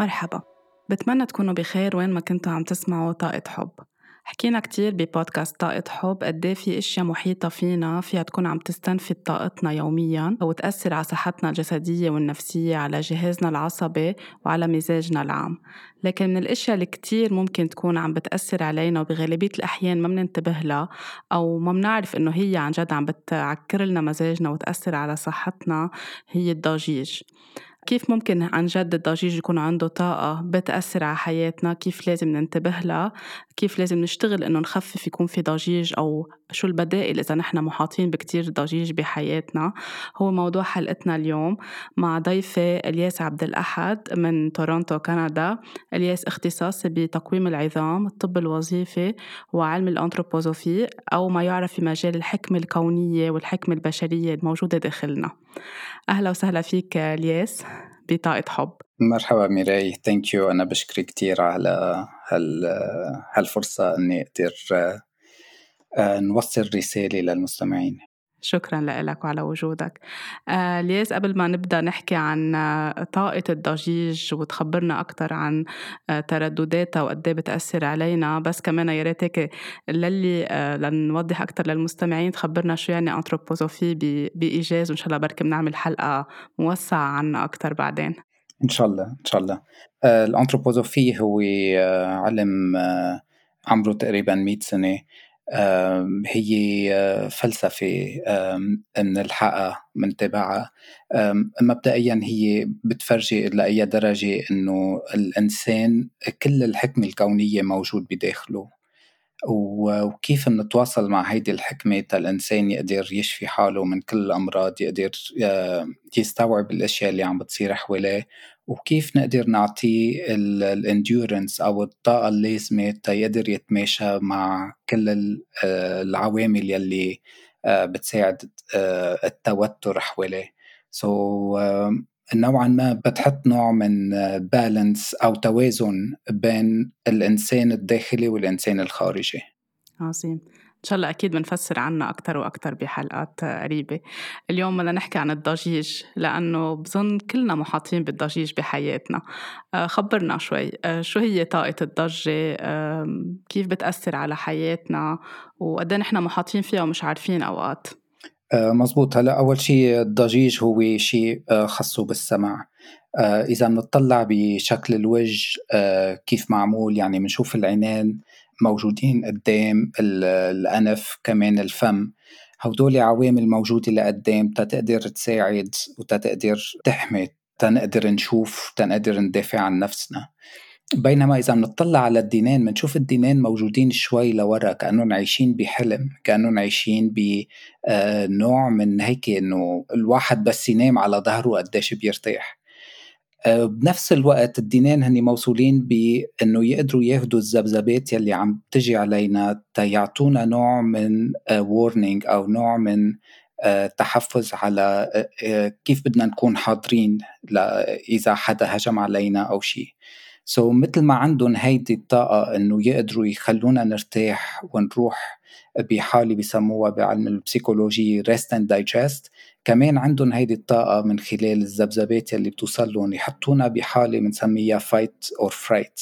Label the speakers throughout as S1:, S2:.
S1: مرحبا. بتمنى تكونوا بخير وين ما كنتوا عم تسمعوا طاقة حب. حكينا كتير ببودكاست طاقة حب قد إيه في أشياء محيطة فينا فيها تكون عم تستنفد طاقتنا يوميا وتأثر على صحتنا الجسدية والنفسية على جهازنا العصبي وعلى مزاجنا العام. لكن من الأشياء اللي كتير ممكن تكون عم بتأثر علينا وبغالبية الأحيان ما بننتبه لها أو ما بنعرف إنه هي عن جد عم بتعكر لنا مزاجنا وتأثر على صحتنا هي الضجيج. كيف ممكن عن جد الضجيج يكون عنده طاقة بتأثر على حياتنا؟ كيف لازم ننتبه لها؟ كيف لازم نشتغل إنه نخفف يكون في ضجيج؟ أو شو البدائل إذا نحن محاطين بكتير ضجيج بحياتنا؟ هو موضوع حلقتنا اليوم مع ضيفة إلياس عبد الأحد من تورونتو كندا. إلياس اختصاصي بتقويم العظام الطب الوظيفي وعلم الأنثروبوزوفي أو ما يعرف في مجال الحكمة الكونية والحكمة البشرية الموجودة داخلنا. أهلا وسهلا فيك الياس بطاقة حب.
S2: مرحبا ميراي thank you أنا بشكرك كثير على هال هالفرصة إني أقدر آه، نوصل رسالة للمستمعين.
S1: شكرا لك وعلى وجودك. آه الياس قبل ما نبدأ نحكي عن آه، طاقة الضجيج وتخبرنا أكثر عن آه تردداتها وقد إيه بتأثر علينا بس كمان يا ريت هيك للي لنوضح أكثر للمستمعين تخبرنا شو يعني anthroposophy بإيجاز وإن شاء الله بركي بنعمل حلقة موسعة عنها أكثر بعدين.
S2: إن شاء الله إن شاء الله. الانثروبوزوفي هو علم عمره تقريبا 100 سنة. هي آه، فلسفة بنلحقها بنتابعها مبدئيا هي بتفرجي لأي درجة إنه الإنسان كل الحكمة الكونية موجود بداخله. وكيف نتواصل مع هيدي الحكمة الإنسان يقدر يشفي حاله من كل الأمراض يقدر آه، يستوعب الأشياء اللي عم بتصير حواليه. وكيف نقدر نعطيه ال endurance أو الطاقة اللازمه تيقدر يتماشى مع كل آه، العوامل يلي آه، بتساعد آه، التوتر حواليه. so, نوعا ما بتحط نوع من balance أو توازن بين الإنسان الداخلي والإنسان الخارجي.
S1: عظيم. إن شاء الله أكيد بنفسر عنها أكثر وأكثر بحلقات قريبة. اليوم بدنا نحكي عن الضجيج لأنه بظن كلنا محاطين بالضجيج بحياتنا. آه، خبرنا شوي. آه، شو هي طاقة الضجة؟ كيف بتأثر على حياتنا؟ وقد نحن محاطين فيها ومش عارفين أوقات؟
S2: آه، مزبوط. هلأ أول شيء الضجيج هو شيء خاصه بالسمع. إذا بنطلع بشكل الوجه كيف معمول يعني بنشوف العينين موجودين قدام الأنف كمان الفم. هدول عوامل موجودة لقدام تتقدر تساعد وتتقدر تحمي تنقدر نشوف تنقدر ندافع عن نفسنا. بينما إذا بنطلع على الدينين بنشوف الدينين موجودين شوي لورا كأنهم عايشين بحلم كأنهم عايشين بنوع آه، من هيك إنه الواحد بس ينام على ظهره قديش بيرتاح. بنفس الوقت الدينين هني موصولين بأنه يقدروا ياخذوا الذبذبات يلي عم تجي علينا تيعطونا نوع من warning آه، أو نوع من آه، تحفز على كيف بدنا نكون حاضرين إذا حدا هجم علينا أو شيء so, مثل ما عندهم هيدي الطاقة إنه يقدروا يخلونا نرتاح ونروح بحالة بسموها بعلم ال psychology rest and digest كمان عندهم هيدي الطاقة من خلال الذبذبات يلي بتوصل لهم يحطونا بحالة بنسميها fight or fright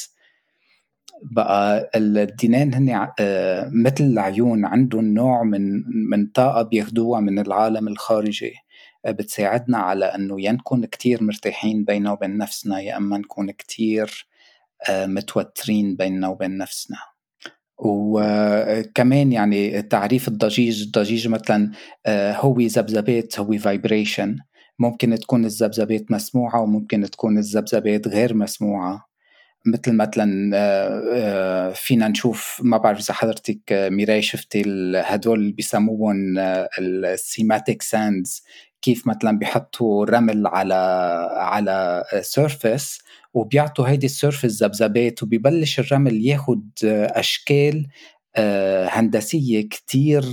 S2: بقى الدينين هن آه، مثل العيون عندهم نوع من من طاقة بياخدوها من العالم الخارجي. آه، بتساعدنا على إنه يا نكون كتير مرتاحين بيننا وبين نفسنا يا أما نكون كتير آه، متوترين بيننا وبين نفسنا. وكمان يعني تعريف الضجيج الضجيج مثلا آه، هو ذبذبات هو vibration ممكن تكون الذبذبات مسموعة وممكن تكون الذبذبات غير مسموعة. مثل مثلا آه، آه، فينا نشوف ما بعرف إذا حضرتك ميراي شفتي هدول بيسموهم ال cymatic sands كيف مثلا بيحطوا رمل على على surface وبيعطوا هيدي ال surface ذبذبات وبيبلش الرمل ياخد أشكال آه، هندسية كتير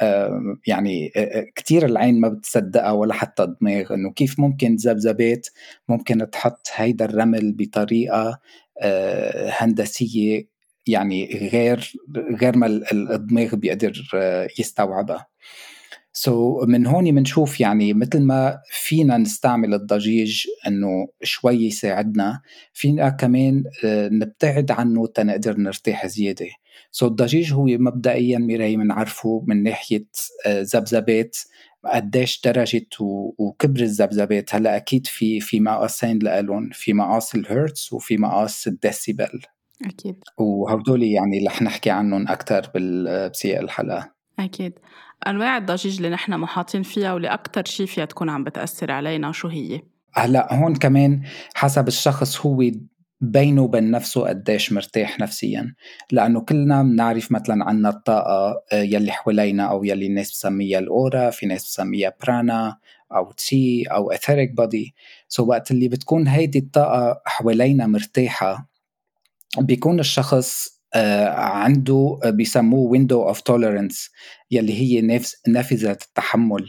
S2: آه، يعني آه، كتير العين ما بتصدقها ولا حتى الدماغ إنه كيف ممكن ذبذبات ممكن تحط هيدا الرمل بطريقة هندسية يعني غير غير ما الدماغ بيقدر يستوعبها. سو so من هون بنشوف يعني مثل ما فينا نستعمل الضجيج إنه شوي يساعدنا فينا كمان آه، نبتعد عنه تنقدر نرتاح زيادة. so الضجيج هو مبدئيا ميراي بنعرفه من ناحية آه، ذبذبات قديش درجة وكبر الذبذبات. هلأ أكيد في في مقاسين لهم في مقاس الهرتز وفي مقاس الديسيبل.
S1: أكيد.
S2: وهدول يعني رح نحكي عنهم أكثر بسياق الحلقة.
S1: أكيد. أنواع الضجيج اللي نحن محاطين فيها واللي أكثر شيء فيها تكون عم بتأثر علينا شو هي؟
S2: هلا هون كمان حسب الشخص هو بينه وبين نفسه قديش مرتاح نفسيا لأنه كلنا بنعرف مثلا عنا الطاقة آه، يلي حوالينا أو يلي الناس بسميها ال aura في ناس بسميها prana أو chi أو etheric body so وقت اللي بتكون هيدي الطاقة حوالينا مرتاحة بيكون الشخص عنده آه، بيسموه window of tolerance يلي هي نافذة التحمل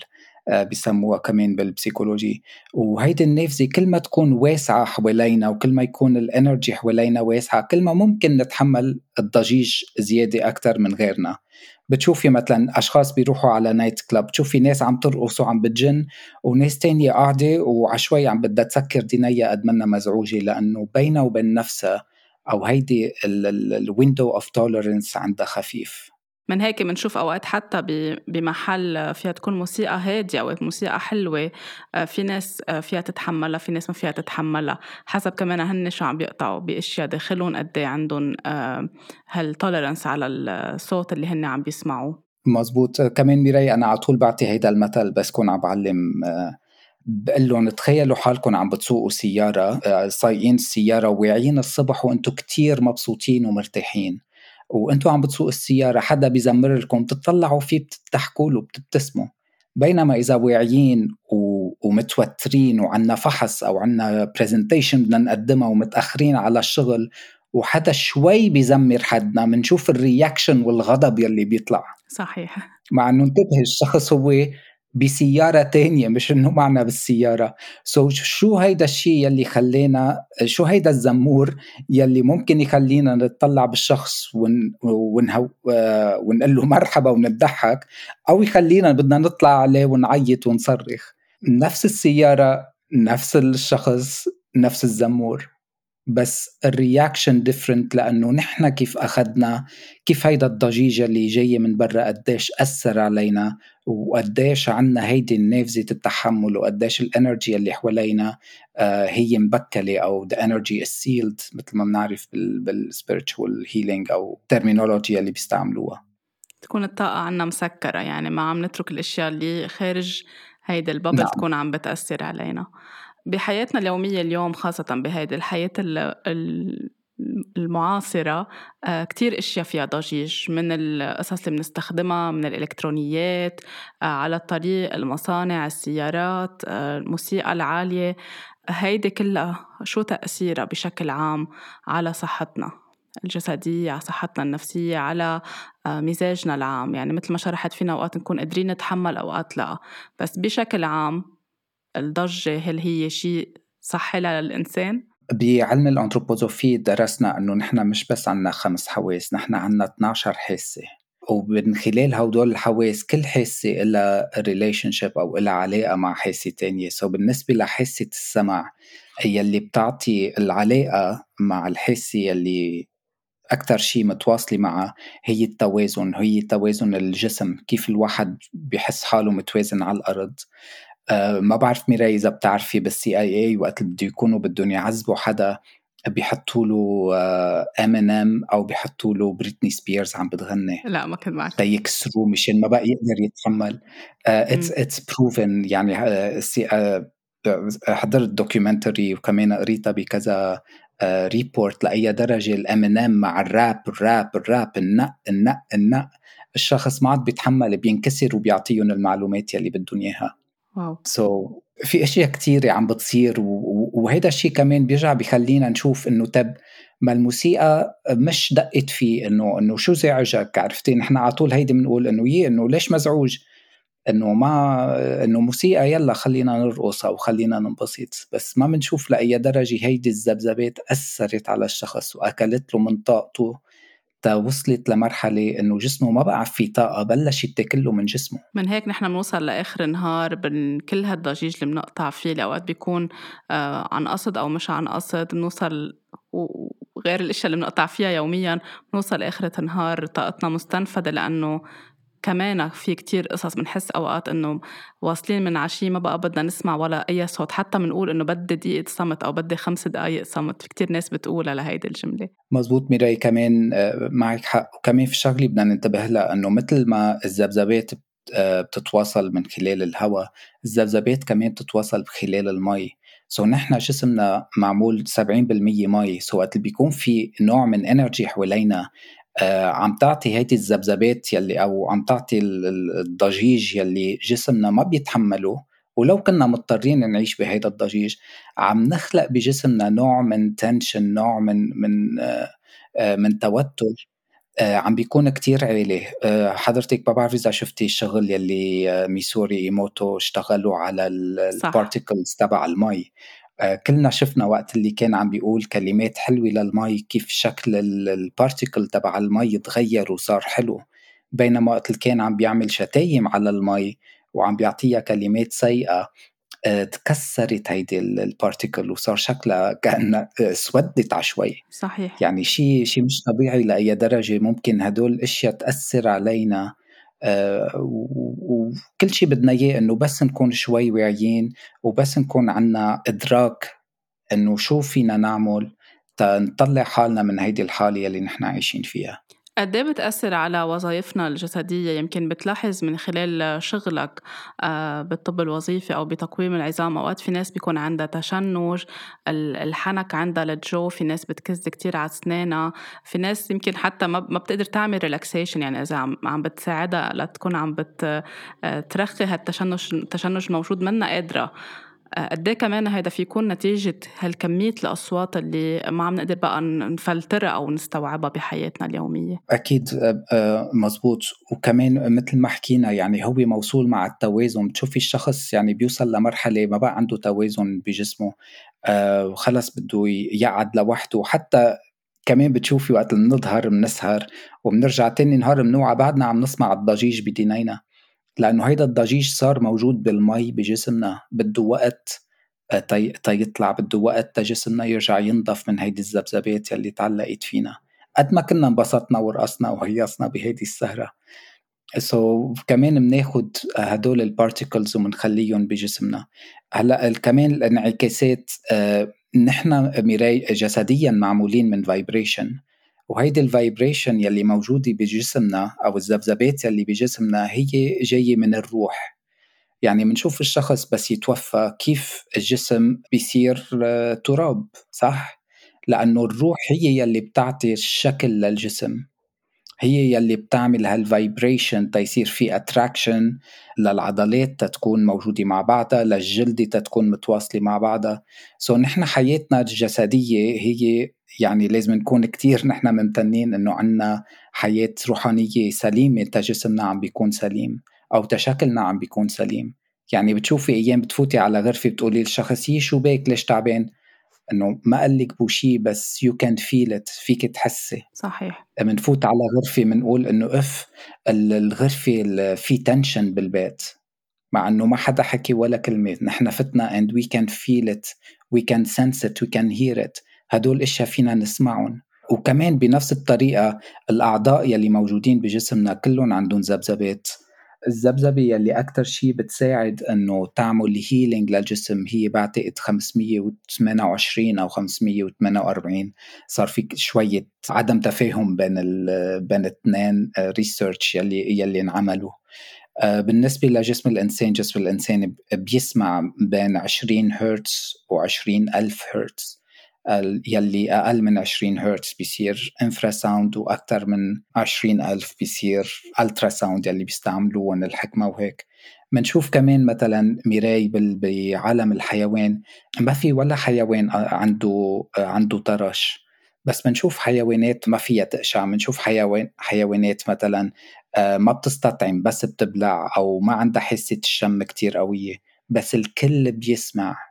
S2: آه، بسموها كمان بال psychology وهيدي النافذة كل ما تكون واسعة حوالينا وكل ما يكون ال energy حوالينا واسعة كل ما ممكن نتحمل الضجيج زيادة أكثر من غيرنا. بتشوفي مثلا أشخاص بيروحوا على night club بتشوفي ناس عم ترقص وعم بتجن وناس تانية قاعدة وعشوي عم بدها تسكر دينيا قد منا مزعوجة لأنه بينها وبين نفسها أو هيدي ال window of tolerance عندها خفيف.
S1: من هيك بنشوف أوقات حتى بمحل فيها تكون موسيقى هادية أو موسيقى حلوة آه، في ناس آه، فيها تتحملها في ناس ما فيها تتحملها حسب كمان هن شو عم بيقطعوا بأشياء داخلهم قد إيه عندهم آه، هالتوليرنس على الصوت اللي هن عم بيسمعوه.
S2: مزبوط. كمان ميراي أنا على طول بعطي هيدا المثل بس كون عم بعلم بقول لهم تخيلوا حالكم عم بتسوقوا سيارة سايقين السيارة وواعيين الصبح وأنتم كتير مبسوطين ومرتاحين. وأنتم عم بتسوق السيارة حدا بيزمر لكم بتطلعوا فيه بتضحكوا له بتبتسموا. بينما إذا واعيين ومتوترين وعنا فحص أو عنا presentation بدنا نقدمها ومتأخرين على الشغل وحدا شوي بيزمر حدنا بنشوف ال reaction والغضب يلي بيطلع.
S1: صحيح.
S2: مع إنه انتبه الشخص هو بسيارة تانية مش إنه معنا بالسيارة. so شو هيدا الشيء يلي خلينا شو هيدا الزمور يلي ممكن يخلينا نتطلع بالشخص ون ونهو ونقول له مرحبا ونضحك أو يخلينا بدنا نطلع عليه ونعيط ونصرخ. نفس السيارة نفس الشخص نفس الزمور. بس ال reaction different لأنه نحن كيف أخذنا كيف هيدا الضجيج اللي جاي من برا قديش أثر علينا وقديش عنا هيدي النافذة التحمل وقديش ال energy اللي حوالينا آه هي مبكلة أو the energy is sealed مثل ما بنعرف بالspiritual healing أو terminology اللي بيستعملوها
S1: تكون الطاقة عنا مسكرة يعني ما عم نترك الأشياء اللي خارج هيدي البابل نعم. تكون عم بتأثر علينا بحياتنا اليومية اليوم خاصة بهيدي الحياة المعاصرة آه، كتير إشياء فيها ضجيج من القصص اللي بنستخدمها من الإلكترونيات آه، على الطريق المصانع السيارات آه، الموسيقى العالية. هيدي كلها شو تأثيرها بشكل عام على صحتنا الجسدية على صحتنا النفسية على مزاجنا العام. يعني مثل ما شرحت فينا أوقات نكون قادرين نتحمل أوقات لا. بس بشكل عام الضجة هل هي شيء صحي للإنسان؟
S2: بعلم الأنثروبوزوفي درسنا أنه نحن مش بس عنا خمس حواس نحن عنا 12 حاسة. ومن خلال هدول الحواس كل حاسة لها relationship أو لها علاقة مع حاسة تانية. so بالنسبة لحاسة السمع يلي بتعطي العلاقة مع الحاسة يلي أكثر شيء متواصلة معها هي التوازن هي توازن الجسم كيف الواحد بيحس حاله متوازن على الأرض. آه، ما بعرف ميراي إذا بتعرفي بال CIA وقت اللي بده يكونوا بدهم يعذبوا حدا بيحطوا له ام ان ام أو بيحطوا له بريتني سبيرز عم بتغني.
S1: لا ما كنت بعرف.
S2: تيكسروه مشان ما بقى يقدر يتحمل. it's it's proven يعني uh, حضرت documentary وكمان قريتها بكذا report لأي درجة. الام ان ام مع الراب الراب الراب النق النق النق. الشخص ما عاد بيتحمل بينكسر وبيعطيهم المعلومات يلي بدهم إياها. so, في أشياء كثيره عم بتصير وهيدا الشيء كمان بيرجع بخلينا نشوف إنه تب ما الموسيقى مش دقت فيه إنه إنه شو زعجك عرفتي؟ نحن على طول هيدي بنقول إنه يي إنه ليش مزعوج؟ إنه ما إنه موسيقى يلا خلينا نرقص أو خلينا ننبسط بس ما بنشوف لأي درجة هيدي الذبذبات أثرت على الشخص وأكلت له من طاقته تا وصلت لمرحلة إنه جسمه ما بقى في طاقة بلشت تاكله من جسمه.
S1: من هيك نحن بنوصل لآخر النهار من كل هالضجيج اللي بنقطع فيه اللي أوقات بيكون آه عن قصد أو مش عن قصد بنوصل وغير الأشياء اللي بنقطع فيها يوميا بنوصل آخرة النهار طاقتنا مستنفدة لأنه كمان في كتير قصص بنحس أوقات إنه واصلين من عشية ما بقى بدنا نسمع ولا أي صوت. حتى بنقول إنه بدي دقيقة صمت أو بدي خمس دقايق صمت. في كتير ناس بتقولها لهيدي الجملة.
S2: مزبوط ميراي كمان آه، معك حق. وكمان في شغلة بدنا ننتبه لها إنه مثل ما الذبذبات آه، بتتواصل من خلال الهواء الذبذبات كمان بتتواصل خلال المي. so نحن جسمنا معمول 70% مي. so وقت بيكون في نوع من energy حوالينا عم تعطي هيدي الذبذبات يلي أو عم تعطي الضجيج يلي جسمنا ما بيتحمله ولو كنا مضطرين نعيش بهيدا الضجيج عم نخلق بجسمنا نوع من tension نوع من من آه، آه، من توتر عم بيكون كتير عالي. حضرتك ما بعرف إذا شفتي الشغل يلي Masaru Emoto اشتغلوا على ال particles تبع المي. آه، كلنا شفنا وقت اللي كان عم بيقول كلمات حلوة للمي كيف شكل ال particle تبع المي تغير وصار حلو. بينما وقت اللي كان عم بيعمل شتايم على المي وعم بيعطيها كلمات سيئة آه، تكسرت هيدي ال particle وصار شكلها كأنها اسودت آه، عشوائي.
S1: صحيح.
S2: يعني شيء شيء مش طبيعي لأي درجة. ممكن هدول الأشياء تأثر علينا آه، وكل شيء بدنا إياه إنه بس نكون شوي واعيين وبس نكون عنا إدراك إنه شو فينا نعمل تنطلع حالنا من هيدي الحالة اللي نحن عايشين فيها.
S1: قد إيه بتأثر على وظائفنا الجسدية؟ يمكن بتلاحظ من خلال شغلك آه، بالطب الوظيفي أو بتقويم العظام. أوقات في ناس بيكون عندها تشنج الحنك عندها للجو. في ناس بتكز كتير على أسنانها. في ناس يمكن حتى ما بتقدر تعمل relaxation يعني إذا عم, بتساعدها لتكون عم بترخي آه، هالتشنج التشنج موجود منا قادرة. قد إيه كمان هيدا في يكون نتيجة هالكمية الأصوات اللي ما عم نقدر بقى نفلترها أو نستوعبها بحياتنا اليومية؟
S2: أكيد آه، آه، مزبوط. وكمان مثل ما حكينا يعني هو موصول مع التوازن. بتشوفي الشخص يعني بيوصل لمرحلة ما بقى عنده توازن بجسمه وخلص آه، بده يقعد لوحده. حتى كمان بتشوفي وقت بنظهر بنسهر وبنرجع تاني نهار بنوعى بعدنا عم نسمع الضجيج بدينينا. لأنه هيدا الضجيج صار موجود بالمي بجسمنا بده وقت آه، تي... تيطلع بده وقت تجسمنا يرجع ينضف من هيدي الذبذبات يلي تعلقت فينا. قد ما كنا انبسطنا ورقصنا وهيصنا بهيدي السهرة. so, كمان بناخد هدول ال particles وبنخليهم بجسمنا. هلأ كمان الانعكاسات آه نحن ميراي جسديا معمولين من vibration وهيدي ال vibration يلي موجودة بجسمنا أو الذبذبات يلي بجسمنا هي جاية من الروح. يعني بنشوف الشخص بس يتوفى كيف الجسم بيصير آه، تراب صح؟ لأنه الروح هي يلي بتعطي الشكل للجسم. هي يلي بتعمل هال vibration تيصير في attraction للعضلات تتكون موجودة مع بعضها للجلد تتكون متواصلة مع بعضها. so نحن حياتنا الجسدية هي يعني لازم نكون كتير نحن ممتنين إنه عنا حياة روحانية سليمة تجسمنا عم بيكون سليم أو تشكلنا عم بيكون سليم. يعني بتشوفي أيام بتفوتي على غرفة بتقولي للشخص يي شو بيك ليش تعبان؟ إنه ما قال لك بوشي بس you can feel it فيك تحسي.
S1: صحيح.
S2: بنفوت على غرفة بنقول إنه أف الغرفة في tension بالبيت. مع إنه ما حدا حكي ولا كلمة. نحن فتنا and we can feel it we can sense it we can hear it. هدول إشياء فينا نسمعهم. وكمان بنفس الطريقة الأعضاء يلي موجودين بجسمنا كلهم عندهم ذبذبات. الذبذبة يلي أكثر شيء بتساعد إنه تعمل healing للجسم هي بعتقد 528 أو 548 صار في شوية عدم تفاهم بين بين اثنين research يلي يلي انعملوا. آه، بالنسبة لجسم الإنسان جسم الإنسان بيسمع بين 20 هرتز و 20 ألف هرتز يلي أقل من 20 هرتز بيصير infrasound وأكثر من 20 ألف بيصير ultrasound يلي بيستعملوهم الحكمة وهيك. منشوف كمان مثلا ميراي بعالم الحيوان ما في ولا حيوان عنده عنده طرش. بس بنشوف حيوانات ما فيها تقشع بنشوف حيوان حيوانات مثلا آه، ما بتستطعم بس بتبلع أو ما عندها حاسة الشم كتير قوية. بس الكل بيسمع.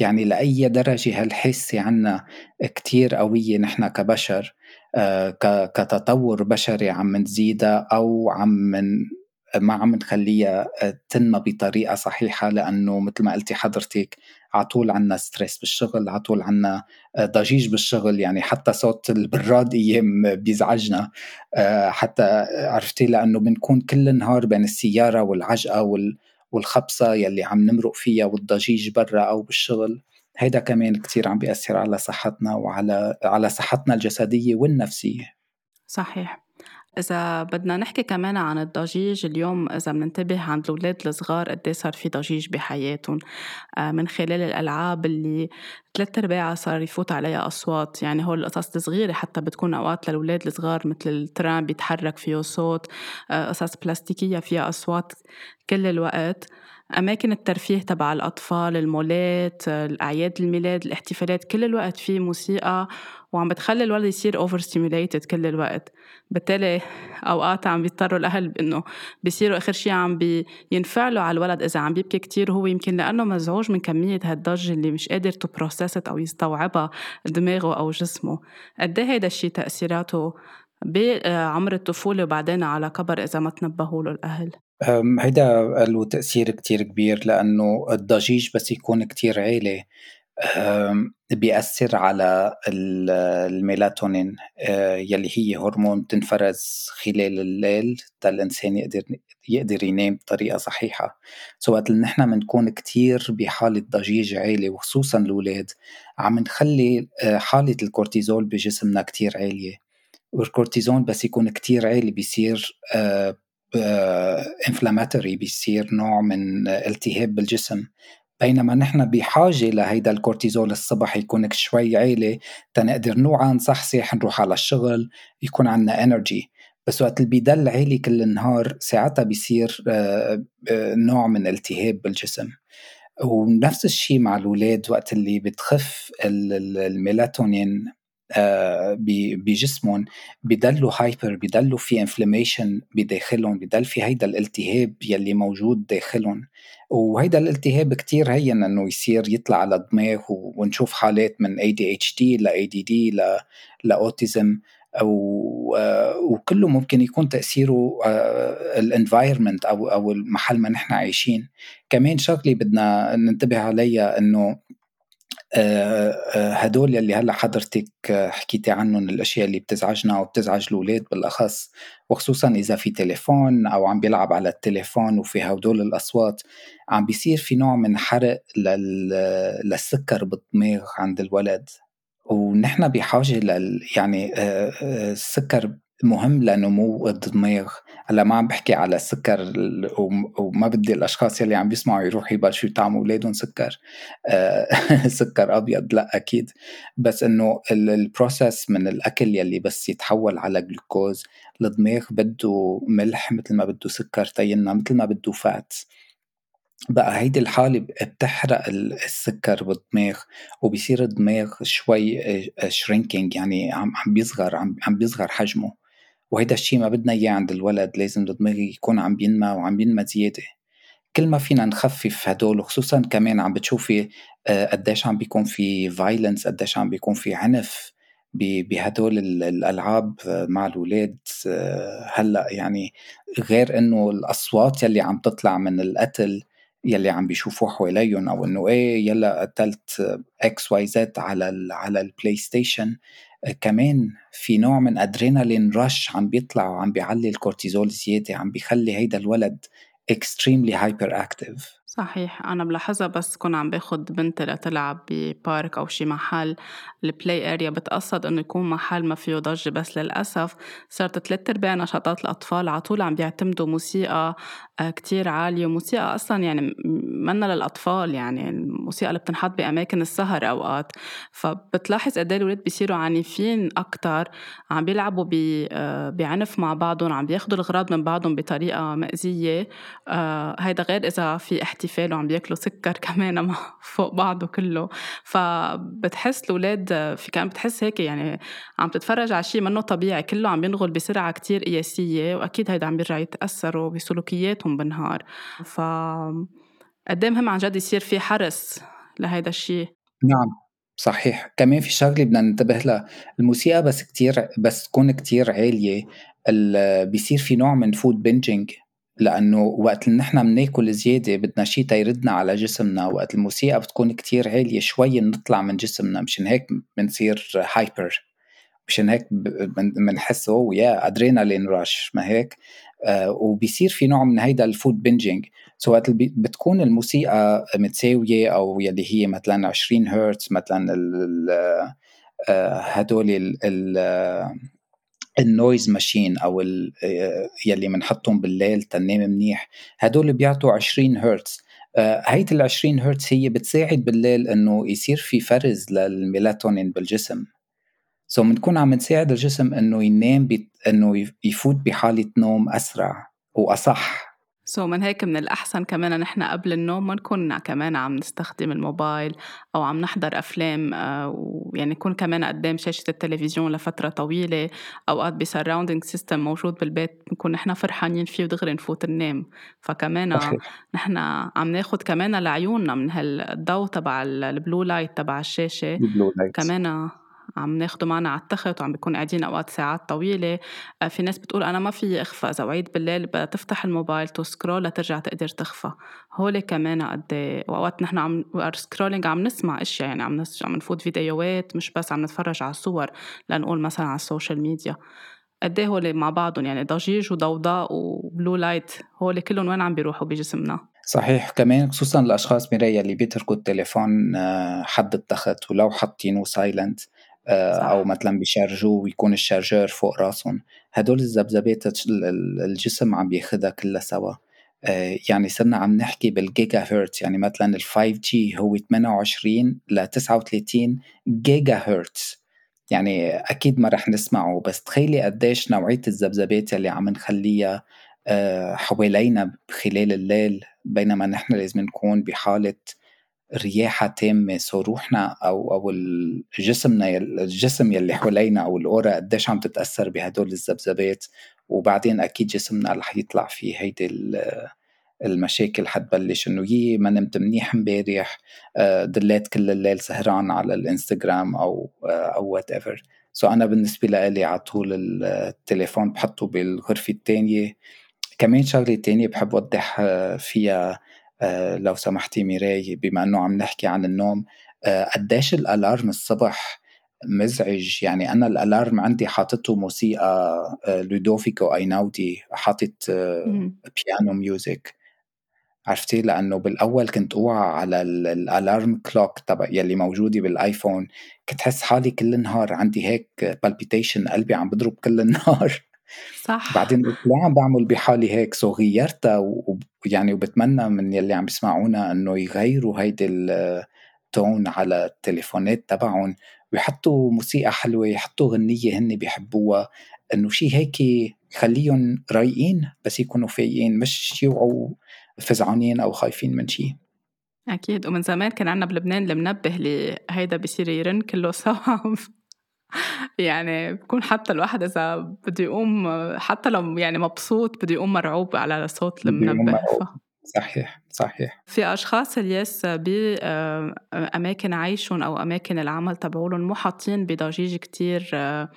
S2: يعني لأي درجة هالحاسة عنا كتير قوية نحن كبشر آه، كتطور بشري عم نزيدها أو عم ما عم نخليها تنمى بطريقة صحيحة لأنه مثل ما قلتي حضرتك على طول عنا ستريس بالشغل على طول عنا ضجيج بالشغل يعني حتى صوت البراد أيام بيزعجنا آه، حتى عرفتي لأنه بنكون كل النهار بين السيارة والعجقة والخبصة يلي عم نمرق فيها والضجيج برا أو بالشغل. هيدا كمان كتير عم بيأثر على صحتنا وعلى على صحتنا الجسدية والنفسية.
S1: صحيح. إذا بدنا نحكي كمان عن الضجيج اليوم إذا بننتبه عند الأولاد الصغار قد إيه صار في ضجيج بحياتهم. آه، من خلال الألعاب اللي ثلاث أرباعها صار يفوت عليها أصوات. يعني هول القصص الصغيرة حتى بتكون أوقات للأولاد الصغار مثل الترام بيتحرك فيه صوت آه، قصص بلاستيكية فيها أصوات كل الوقت. أماكن الترفيه تبع الأطفال المولات الأعياد الميلاد الاحتفالات كل الوقت في موسيقى وعم بتخلي الولد يصير overstimulated كل الوقت. بالتالي أوقات عم بيضطروا الأهل بانه بيصيروا آخر شيء عم بينفعلوا على الولد إذا عم بيبكي كتير هو يمكن لأنه مزعوج من كمية هالضجة اللي مش قادر تو أو يستوعبها دماغه أو جسمه. قد إيه هيدا الشيء تأثيراته بعمر الطفولة وبعدين على كبر إذا ما تنبهوا له الأهل؟
S2: هيدا له تأثير كتير كبير لأنه الضجيج بس يكون كتير عالي. بيأثر على الميلاتونين يلي هي هرمون تنفرز خلال الليل تا الإنسان يقدر يقدر ينام بطريقة صحيحة. so وقت اللي نحن بنكون كتير بحالة ضجيج عالي وخصوصا الأولاد عم نخلي حالة الكورتيزول بجسمنا كتير عالية. والكورتيزول بس يكون كتير عالي بيصير inflammatory بيصير نوع من التهاب بالجسم. بينما نحن بحاجة لهيدا الكورتيزول الصبح يكون شوي عالي تنقدر نوعا نصحصح نروح على الشغل يكون عنا energy بس وقت اللي بيدل عالي كل النهار ساعتها بيصير آه، آه، نوع من التهاب بالجسم. ونفس الشيء مع الأولاد وقت اللي بتخف الميلاتونين آه، بجسمهم بضلوا hyper بضلوا في inflammation بداخلهم بضل في هيدا الالتهاب يلي موجود داخلهم. وهيدا الالتهاب كتير هين إنه يصير يطلع على الدماغ ونشوف حالات من ADHD ل ADD ل ل autism وكله ممكن يكون تأثيره آه، ال environment أو أو المحل ما نحن عايشين. كمان شغلة بدنا ننتبه عليها إنه آه، آه، هدول يلي هلأ حضرتك حكيتي عنهم الأشياء اللي بتزعجنا وبتزعج الأولاد بالأخص وخصوصا إذا في تليفون أو عم بيلعب على التليفون وفي هدول الأصوات عم بيصير في نوع من حرق للسكر بالدماغ عند الولد. ونحن بحاجة لل يعني آه، السكر مهم لنمو الدماغ هلأ ما عم بحكي على السكر وما بدي الأشخاص يلي عم بيسمعوا يروحوا يبلشوا يطعموا أولادهم سكر. آه، سكر أبيض لأ أكيد. بس إنه ال process من الأكل يلي بس يتحول على جلوكوز الدماغ بده ملح مثل ما بده سكر تنا مثل ما بده fat بقى هيدي الحالة بتحرق السكر بالدماغ وبصير الدماغ شوي shrinking آه، يعني عم بيصغر عم بيصغر حجمه. وهيدا الشيء ما بدنا إياه عند الولد لازم الدماغ يكون عم بينمى وعم ينمى زيادة. كل ما فينا نخفف هدول وخصوصا كمان عم بتشوفي آه، قديش عم بيكون في violence قديش عم بيكون في عنف بهدول الألعاب مع الأولاد. آه، هلأ يعني غير إنه الأصوات يلي عم تطلع من القتل يلي عم بيشوفوه حواليهم أو إنه إيه يلأ قتلت X Y Z على على ال PlayStation كمان في نوع من adrenaline rush عم بيطلع وعم بيعلي الكورتيزول زيادة عم بيخلي هيدا الولد extremely hyperactive.
S1: صحيح أنا بلاحظها بس كون عم باخد بنتي لتلعب ب park أو شي محل ال play area بتقصد إنه يكون محل ما فيه ضجة بس للأسف صارت ثلاث أرباع نشاطات الأطفال على طول عم بيعتمدوا موسيقى كتير عالية. وموسيقى أصلا يعني منا للأطفال يعني الموسيقى اللي بتنحط بأماكن السهر أوقات. فبتلاحظ قد إيه الولاد بيصيروا عنيفين أكتر عم بيلعبوا آه، بعنف مع بعضهم عم بياخدوا الأغراض من بعضهم بطريقة مأزية آه، هيدا غير إذا في احتفال وعم بياكلوا سكر كمان فوق بعضه كله. فبتحس الأولاد في كان بتحس هيك يعني عم تتفرج على شيء منه طبيعي. كله عم ينغل بسرعة كتير قياسية وأكيد هيدا عم بيرجع يتأثروا بسلوكياتهم بالنهار ف قد إيه مهم عن جد يصير في حرص لهيدا الشيء؟
S2: نعم صحيح. كمان في شغلة بدنا ننتبه لها الموسيقى بس كتير بس تكون كتير عالية بيصير في نوع من فود بنجينج لأنه وقت اللي نحن بناكل زيادة بدنا شيء تيردنا على جسمنا وقت الموسيقى بتكون كتير عالية شوي بنطلع من جسمنا مشان هيك بنصير هايبر مشان هيك بنحس أوه يا ادرينالين راش ما هيك؟ وبيصير في نوع من هيدا الفود بنجينج سو وقت بتكون الموسيقى متساوية أو يلي هي مثلا 20 هرتز مثلا آه، هدول ال noise machine أو آه، يلي بنحطهم بالليل تنام منيح هدول بيعطوا 20 هرتز آه، هيدي ال 20 هرتز هي بتساعد بالليل إنه يصير في فرز للميلاتونين بالجسم. so بنكون عم نساعد الجسم إنه ينام بي... إنه يفوت بحالة نوم أسرع
S1: وأصح. so من هيك من الأحسن كمان نحن قبل النوم ما نكون كمان عم نستخدم الموبايل أو عم نحضر أفلام آه، ويعني نكون كمان قدام شاشة التلفزيون لفترة طويلة. أوقات ب surrounding system موجود بالبيت نكون نحن فرحانين فيه ودغري نفوت ننام. فكمان نحن عم ناخد كمان لعيوننا من هالضوء تبع ال blue light تبع الشاشة. كمان عم ناخده معنا على التخت وعم بيكون قاعدين أوقات ساعات طويلة. آه، في ناس بتقول أنا ما في اغفى إذا وعيت بالليل بتفتح الموبايل to scroll لترجع تقدر تغفى. هول كمان قد وأوقات نحن عم scrolling عم نسمع أشياء يعني عم نس... عم نفوت فيديوهات مش بس عم نتفرج على صور لنقول مثلا على ال social media قد إيه هول مع بعضهم؟ يعني ضجيج وضوضاء و blue light هول كلهم وين عم بيروحوا بجسمنا؟
S2: صحيح. كمان خصوصا الأشخاص ميراي اللي بيتركوا التليفون آه، حد التخت ولو حاطينه silent صح. أو مثلا بي charge وه ويكون ال charger فوق راسهم. هدول الذبذبات الجسم عم بياخدها كلها سوا. آه، يعني صرنا عم نحكي بالجيجا هرتز يعني مثلا ال 5 G هو 28 ل 39 جيجا هرتز يعني أكيد ما رح نسمعه بس تخيلي قديش نوعية الذبذبات اللي عم نخليها آه، حوالينا خلال الليل بينما نحن لازم نكون بحالة رياحة تامة سو روحنا أو أو جسمنا الجسم يلي حوالينا أو الأورا قديش عم تتأثر بهدول الذبذبات. وبعدين أكيد جسمنا رح يطلع فيه هيدي المشاكل حتبلش إنه يي ما نمت منيح امبارح آه، ضليت كل الليل سهران على الإنستغرام أو آه، أو whatever so أنا بالنسبة لي على طول التليفون بحطه بالغرفة الثانية كمان شغلة تانية بحب اوضح آه، فيها آه، لو سمحتي ميراي بما إنه عم نحكي عن النوم آه، قديش ال alarm الصبح مزعج؟ يعني أنا ال alarm عندي حاطته موسيقى آه، لودوفيكو أيناودي حاطط piano music عرفتي؟ لأنه بالأول كنت أوعى على ال alarm clock تبع يلي موجودة بال iPhone. كنت حس حالي كل النهار عندي هيك palpitation قلبي عم بضرب كل النهار.
S1: صح.
S2: بعدين قلت لا عم بعمل بحالي هيك so غيرتها ويعني وبتمنى من يلي عم بيسمعونا إنه يغيروا هيدي ال tone على التليفونات تبعهم ويحطوا موسيقى حلوة يحطوا غنية هن بيحبوها. إنه شيء هيك يخليهم رايقين بس يكونوا فايقين مش يوعوا فزعانين أو خايفين من شيء
S1: أكيد. ومن زمان كان عنا بلبنان المنبه اللي هيدا بصير يرن كله سوا يعني بكون حتى الواحد إذا بده يقوم حتى لو يعني مبسوط بده يقوم مرعوب على صوت المنبه. ف...
S2: صحيح صحيح.
S1: في أشخاص الياس بأماكن عيشهم أو أماكن العمل تبعولهم مو حاطين بضجيج كتير آه،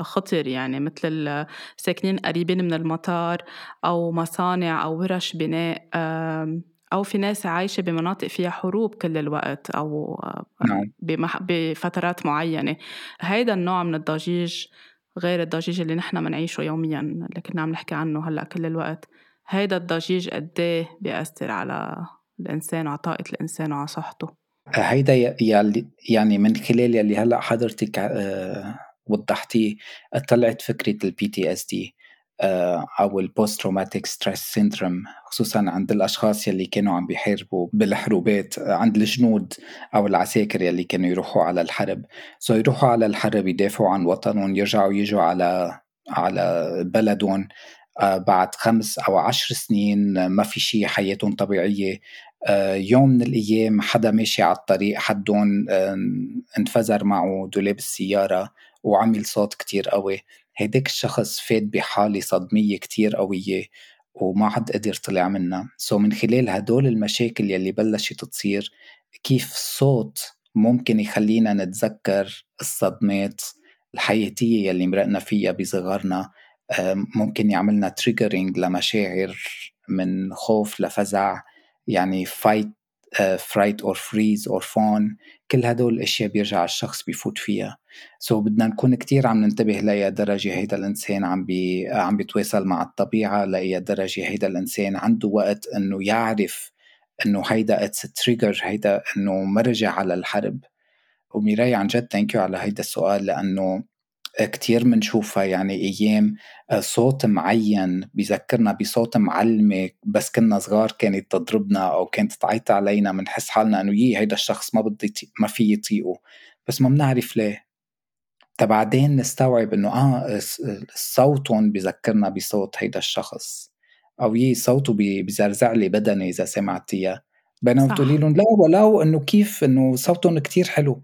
S1: خطر يعني مثل ساكنين قريبين من المطار أو مصانع أو ورش بناء أو في ناس عايشة بمناطق فيها حروب كل الوقت أو نعم. بفترات معينة. هيدا النوع من الضجيج غير الضجيج اللي نحن بنعيشه يوميا اللي كنا عم نحكي عنه هلأ كل الوقت. هيدا الضجيج قد إيه بيأثر على الإنسان وعلى طاقة الإنسان وعلى صحته؟
S2: هيدا يعني من خلال يلي هلأ حضرتك آه، وضحتيه طلعت فكرة ال PTSD أو ال post traumatic stress syndrome خصوصا عند الأشخاص يلي كانوا عم بيحاربوا بالحروبات آه، عند الجنود أو العساكر يلي كانوا يروحوا على الحرب. so يروحوا على الحرب يدافعوا عن وطنهم يرجعوا يجوا على على بلدهم. آه، بعد خمس أو عشر سنين ما في شيء حياتهم طبيعية. يوم من الأيام حدا ماشي على الطريق حده انفجر معه دولاب السياره وعمل صوت كتير قوي. هيداك الشخص فات بحالة صدمية كتير قوية وما حد قدر طلع منها. so من خلال هدول المشاكل يلي بلشت تصير كيف الصوت ممكن يخلينا نتذكر الصدمات الحياتية يلي مرقنا فيها بصغرنا ممكن يعملنا triggering لمشاعر من خوف لفزع يعني fight fright or freeze or fawn كل هدول الأشياء بيرجع الشخص بيفوت فيها. so بدنا نكون كتير عم ننتبه لأي درجة هيدا الإنسان عم بي عم بيتواصل مع الطبيعة لأي درجة هيدا الإنسان عنده وقت إنه يعرف إنه هيدا it's trigger هيدا إنه مرجع على الحرب. وميراي عن جد thank you على هيدا السؤال لأنه كتير منشوفها يعني أيام آه، صوت معين بيذكرنا بصوت معلمة بس كنا صغار كانت تضربنا أو كانت تعيط علينا بنحس حالنا إنه يي هيدا الشخص ما بدي ما في يطيقه. بس ما بنعرف ليه. بعدين نستوعب إنه آه صوتهم بذكرنا بصوت هيدا الشخص. أو يي صوته بزرزع لي بدني إذا سمعتيها بينما بتقولي لهم لا ولو إنه كيف إنه صوتهم كتير حلو.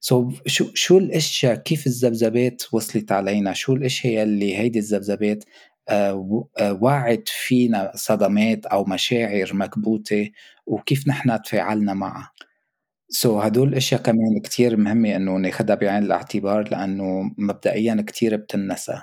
S2: سو شو شو الاشياء كيف الذبذبات وصلت علينا؟ شو الاشياء اللي هيدي الذبذبات آه آه وعت فينا صدمات أو مشاعر مكبوتة؟ وكيف نحن تفاعلنا معها؟ سو so, هدول الاشياء كمان كتير مهمة إنه ناخدها بعين الاعتبار لأنه مبدئيا كتير بتنسى.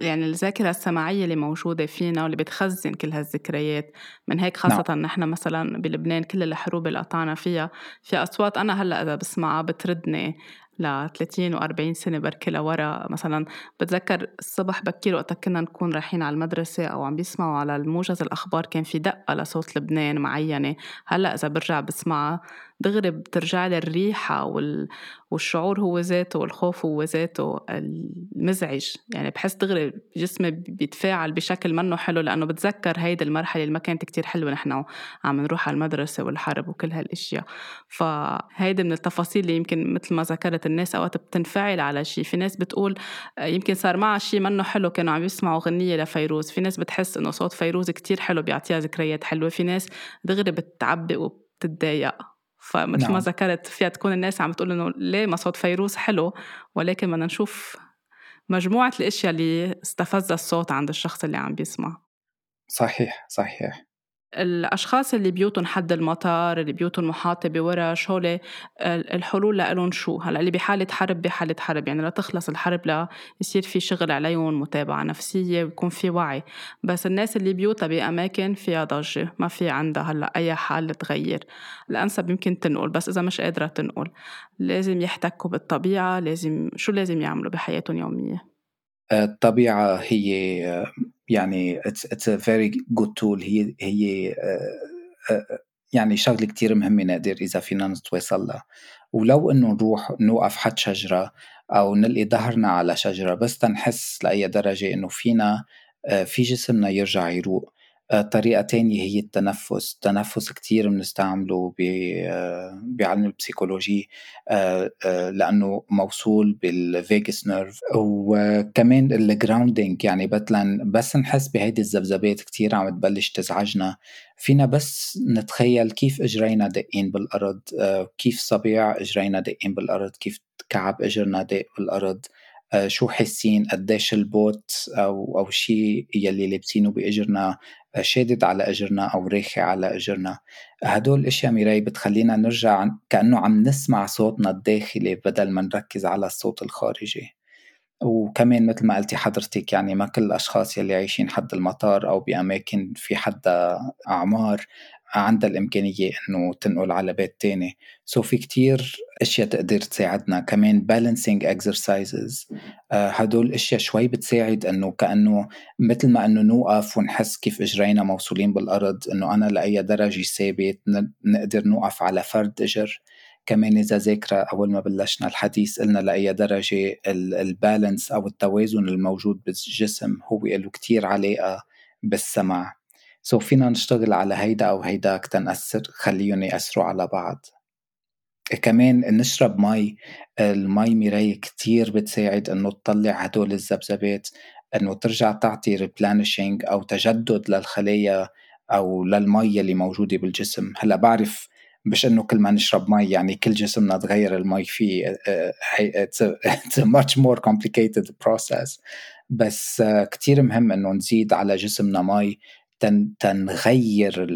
S1: يعني الذاكرة السمعية اللي موجودة فينا واللي بتخزن كل هالذكريات من هيك خاصة نعم. نحن مثلا بلبنان كل الحروب اللي قطعنا فيها في أصوات أنا هلأ إذا بسمعها بتردني ل 30 و40 سنة بركي لورا مثلا بتذكر الصبح بكير وقت كنا نكون رايحين على المدرسة أو عم بيسمعوا على الموجز الأخبار كان في دقة لصوت لبنان معينة هلأ إذا برجع بسمعها دغري بترجع لي الريحة وال... والشعور هو ذاته والخوف هو ذاته المزعج. يعني بحس دغري جسمي بيتفاعل بشكل منه حلو لأنه بتذكر هيدي المرحلة اللي ما كانت كتير حلوة نحن عم نروح على المدرسة والحرب وكل هالأشياء. فهيدي من التفاصيل اللي يمكن مثل ما ذكرت الناس أوقات بتنفعل على شيء في ناس بتقول يمكن صار معها شيء منه حلو كانوا عم يسمعوا غنية لفيروز. في ناس بتحس إنه صوت فيروز كتير حلو بيعطيها ذكريات حلوة. في ناس دغري بتعبي وبتتضايق. فمثل نعم. ما ذكرت فيها تكون الناس عم تقول إنه ليه ما صوت فيروز حلو ولكن بدنا نشوف مجموعة الأشياء اللي استفز الصوت عند الشخص اللي عم بيسمع
S2: صحيح صحيح
S1: الأشخاص اللي بيوتهم حد المطار اللي بيوتهم محاطة بورش هول الحلول لهم شو؟ هلأ اللي بحالة حرب بحالة حرب. يعني لتخلص الحرب لا يصير في شغل عليهم متابعة نفسية ويكون في وعي. بس الناس اللي بيوتها بأماكن فيها ضجة ما في عندها هلأ أي حال تغير. الأنسب يمكن تنقل بس إذا مش قادرة تنقل. لازم يحتكوا بالطبيعة لازم شو لازم يعملوا بحياتهم يومية
S2: الطبيعة هي يعني it's a very good tool. هي هي uh, uh, يعني شغلة كتير مهمة نقدر إذا فينا نتواصل لها. ولو إنه نروح نوقف حد شجرة أو نلقي ظهرنا على شجرة بس تنحس لأي درجة إنه فينا uh, في جسمنا يرجع يروق. طريقة تانية هي التنفس. التنفس كتير بنستعمله بعلم البسيكولوجي آه، آه، لأنه موصول بال vagus nerve وكمان ال grounding يعني مثلا بس نحس بهيدي الذبذبات كتير عم تبلش تزعجنا. فينا بس نتخيل كيف إجرينا دقين بالأرض آه، كيف صبيع إجرينا دقين بالأرض كيف كعب إجرنا دق بالأرض شو حاسين قديش البوت أو أو شيء يلي لابسينه بإجرنا. شادد على أجرنا أو راخي على أجرنا. هدول الاشياء ميراي بتخلينا نرجع كأنه عم نسمع صوتنا الداخلي بدل ما نركز على الصوت الخارجي. وكمان مثل ما قلتي حضرتك يعني ما كل الأشخاص يلي عايشين حد المطار أو بأماكن في حدا أعمار عندها الإمكانية إنه تنقل على بيت تاني. سو so في كتير أشياء تقدر تساعدنا. كمان balancing exercises. آه هدول الأشياء شوي بتساعد إنه كأنه مثل ما إنه نوقف ونحس كيف إجرينا موصولين بالأرض إنه أنا لأي درجة ثابت نقدر نوقف على فرد إجر. كمان إذا ذاكرة أول ما بلشنا الحديث قلنا لأي درجة البالانس أو التوازن الموجود بالجسم هو له كتير علاقة بالسمع so فينا نشتغل على هيدا أو هيداك تنأثر خليهم يأثروا على بعض. كمان نشرب مي المي ميراي كتير بتساعد إنه تطلع هدول الذبذبات إنه ترجع تعطي replenishing أو تجدد للخلايا أو للمي اللي موجودة بالجسم. هلأ بعرف مش إنه كل ما نشرب مي يعني كل جسمنا تغير المي فيه it's a, it's a much more complicated process. بس كتير مهم إنه نزيد على جسمنا مي تنغير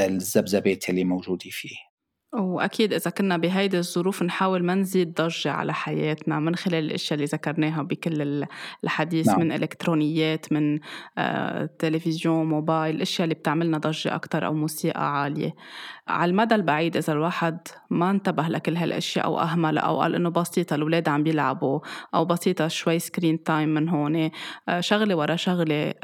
S2: الذبذبات اللي موجودة فيه
S1: وأكيد إذا كنا بهيدي الظروف نحاول ما نزيد ضجة على حياتنا من خلال الأشياء اللي ذكرناها بكل الحديث نعم. من إلكترونيات من آه، تلفزيون موبايل الأشياء اللي بتعملنا ضجة أكتر أو موسيقى عالية على المدى البعيد إذا الواحد ما انتبه لكل هالأشياء أو أهمل أو قال إنه بسيطة الأولاد عم بيلعبوا أو بسيطة شوي screen time من هون آه، شغلة ورا شغلة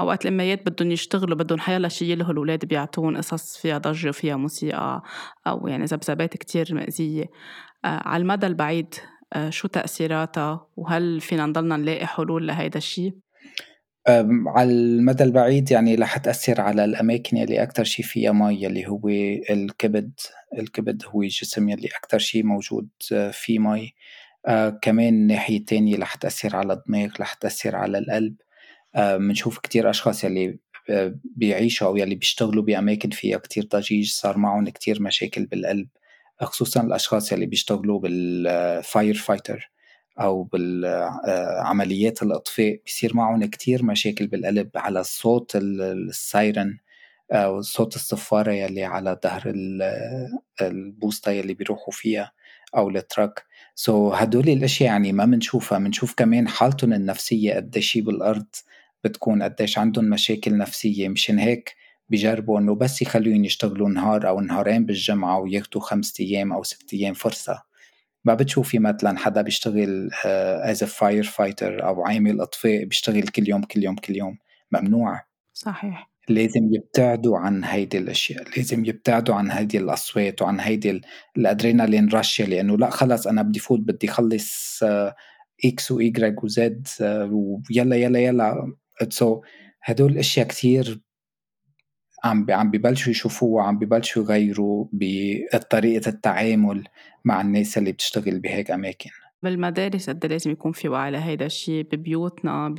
S1: أوقات الإميات بدهم يشتغلوا بدهم حيلا شي يلهوا الأولاد بيعطون قصص فيها ضجة وفيها موسيقى أو يعني ذبذبات كتير مأذية آه، على المدى البعيد آه، شو تأثيراتها وهل فينا نضلنا نلاقي حلول لهيدا الشيء؟
S2: على المدى البعيد يعني رح تأثر على الأماكن يلي أكتر شي فيها مي يلي هو الكبد. الكبد هو الجسم يلي أكتر شي موجود آه، فيه مي. آه كمان الناحية التانية رح تأثر على الدماغ رح تأثر على القلب. بنشوف آه كتير أشخاص يلي بيعيشوا أو يلي بيشتغلوا بأماكن فيها كتير ضجيج صار معهم كتير مشاكل بالقلب. خصوصا الأشخاص يلي بيشتغلوا بال fire fighter أو بالعمليات الإطفاء. بيصير معهم كتير مشاكل بالقلب على صوت ال siren أو صوت الصفارة يلي على ظهر البوسطة يلي بيروحوا فيها أو ال truck. so هدول الأشياء يعني ما بنشوفها بنشوف كمان حالتهم النفسية قديش بالأرض بتكون قديش عندهم مشاكل نفسية. مشان هيك بيجربوا إنه بس يخلوهم يشتغلوا نهار أو نهارين بالجمعة وياخدوا خمسة أيام أو ست أيام فرصة. ما بتشوفي مثلا حدا بيشتغل as fire fighter أو عامل أطفاء بيشتغل كل يوم كل يوم كل يوم. ممنوع.
S1: صحيح.
S2: لازم يبتعدوا عن هيدي الأشياء. لازم يبتعدوا عن هيدي الأصوات وعن هيدي ال adrenaline rush لأنه لا خلص أنا بدي فوت بدي خلص إكس واي وزد ويلا يلا يلا so هدول الاشياء كثير عم عم ببلشوا يشوفوها عم ببلشوا يغيروا بطريقة التعامل مع الناس اللي بتشتغل بهيك أماكن.
S1: بالمدارس قد لازم يكون في وعي لهيدا الشيء ببيوتنا